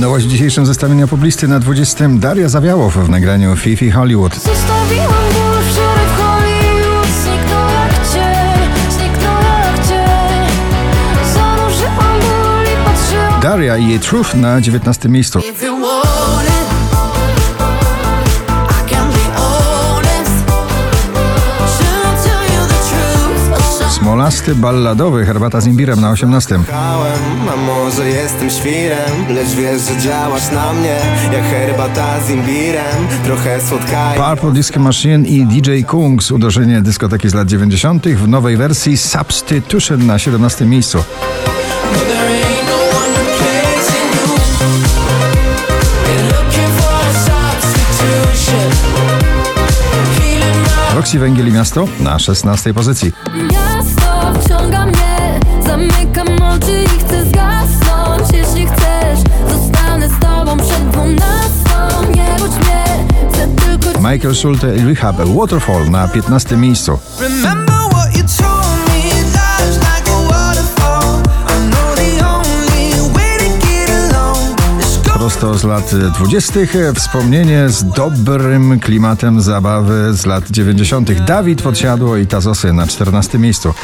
Nowość w dzisiejszym zestawieniu poblisty na 20. Daria Zawiałow w nagraniu Fifi Hollywood. Zostawiłam ból wczoraj w Hollywood Zniknął jak zniknął jak cień Zanurzyłam ból i patrzyłam Daria i jej Truth na 19. miejscu. Smolasty balladowy Herbata z imbirem na 18. Kałem, a może jestem świrem Lecz wiesz, że działasz na mnie Jak herbata z imbirem Trochę słodka Purple Disco Machine i DJ Kungs uderzenie dyskoteki z lat 90. w nowej wersji Substitution na 17. miejscu. No Roxy Węgiel i Miasto na 16. pozycji. Michael Schulte i Rehab Waterfall na 15. miejscu. Prosto z lat 20. wspomnienie z dobrym klimatem zabawy z lat 90. Dawid Podsiadło i Tazosy na 14. miejscu.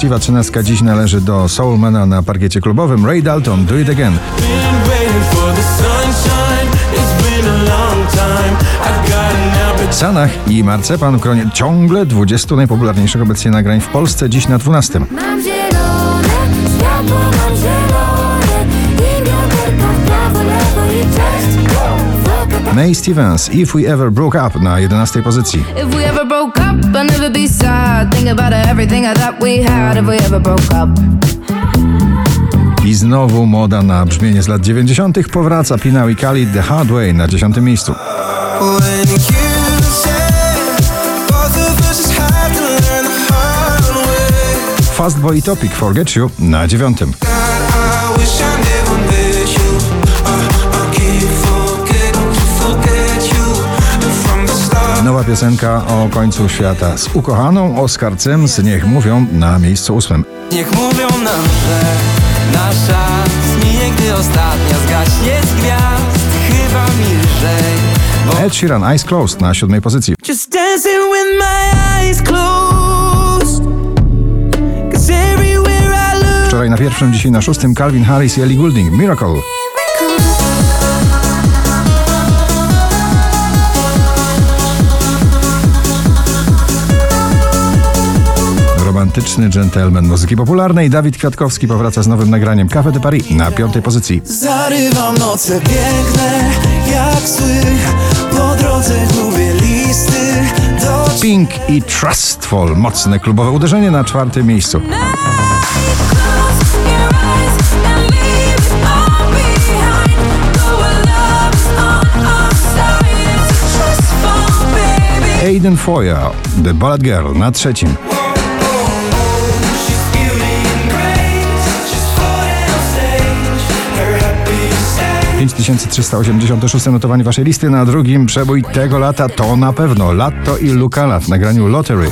Szczęśliwa trzynastka dziś należy do Soulmana na parkiecie klubowym Ray Dalton Do It Again. Sanach i Marcepan w gronie ciągle 20 najpopularniejszych obecnie nagrań w Polsce, dziś na 12. May Stevens, If We Ever Broke Up na 11 pozycji. If we ever broke up, I'd never be sad. Think about everything I thought we had if we ever broke up. I znowu moda na brzmienie z lat 90. powraca Pinał i Khalid The Hard Way na 10 miejscu. Fastboy i Topic Forget You na 9. Nowa piosenka o końcu świata z ukochaną Oscar z Niech Mówią na miejscu 8. Niech mówią nam, że nasza zminie, gdy ostatnia zgaśnie z gwiazd Chyba mi lżej, bo Ed Sheeran, Eyes Closed na 7 pozycji. Just dancing with my eyes closed Wczoraj na pierwszym, dzisiaj na szóstym Calvin Harris i Ellie Goulding, Miracle. Romantyczny gentleman muzyki popularnej Dawid Kwiatkowski powraca z nowym nagraniem Café de Paris na piątej pozycji. Zarywam noce piękne jak sły Po drodze gubię listy do Pink i Trustful, mocne klubowe uderzenie na czwartym miejscu. Aiden Foyer, The Ballad Girl na trzecim. 5386 notowanie waszej listy na drugim przebój tego lata to na pewno Lato i Lucalat w nagraniu Lottery.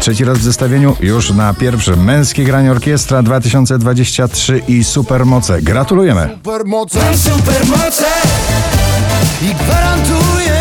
Trzeci raz w zestawieniu już na pierwszym. Męskie granie orkiestra 2023 i Supermoce. Gratulujemy! Supermoce Supermoce I gwarantuję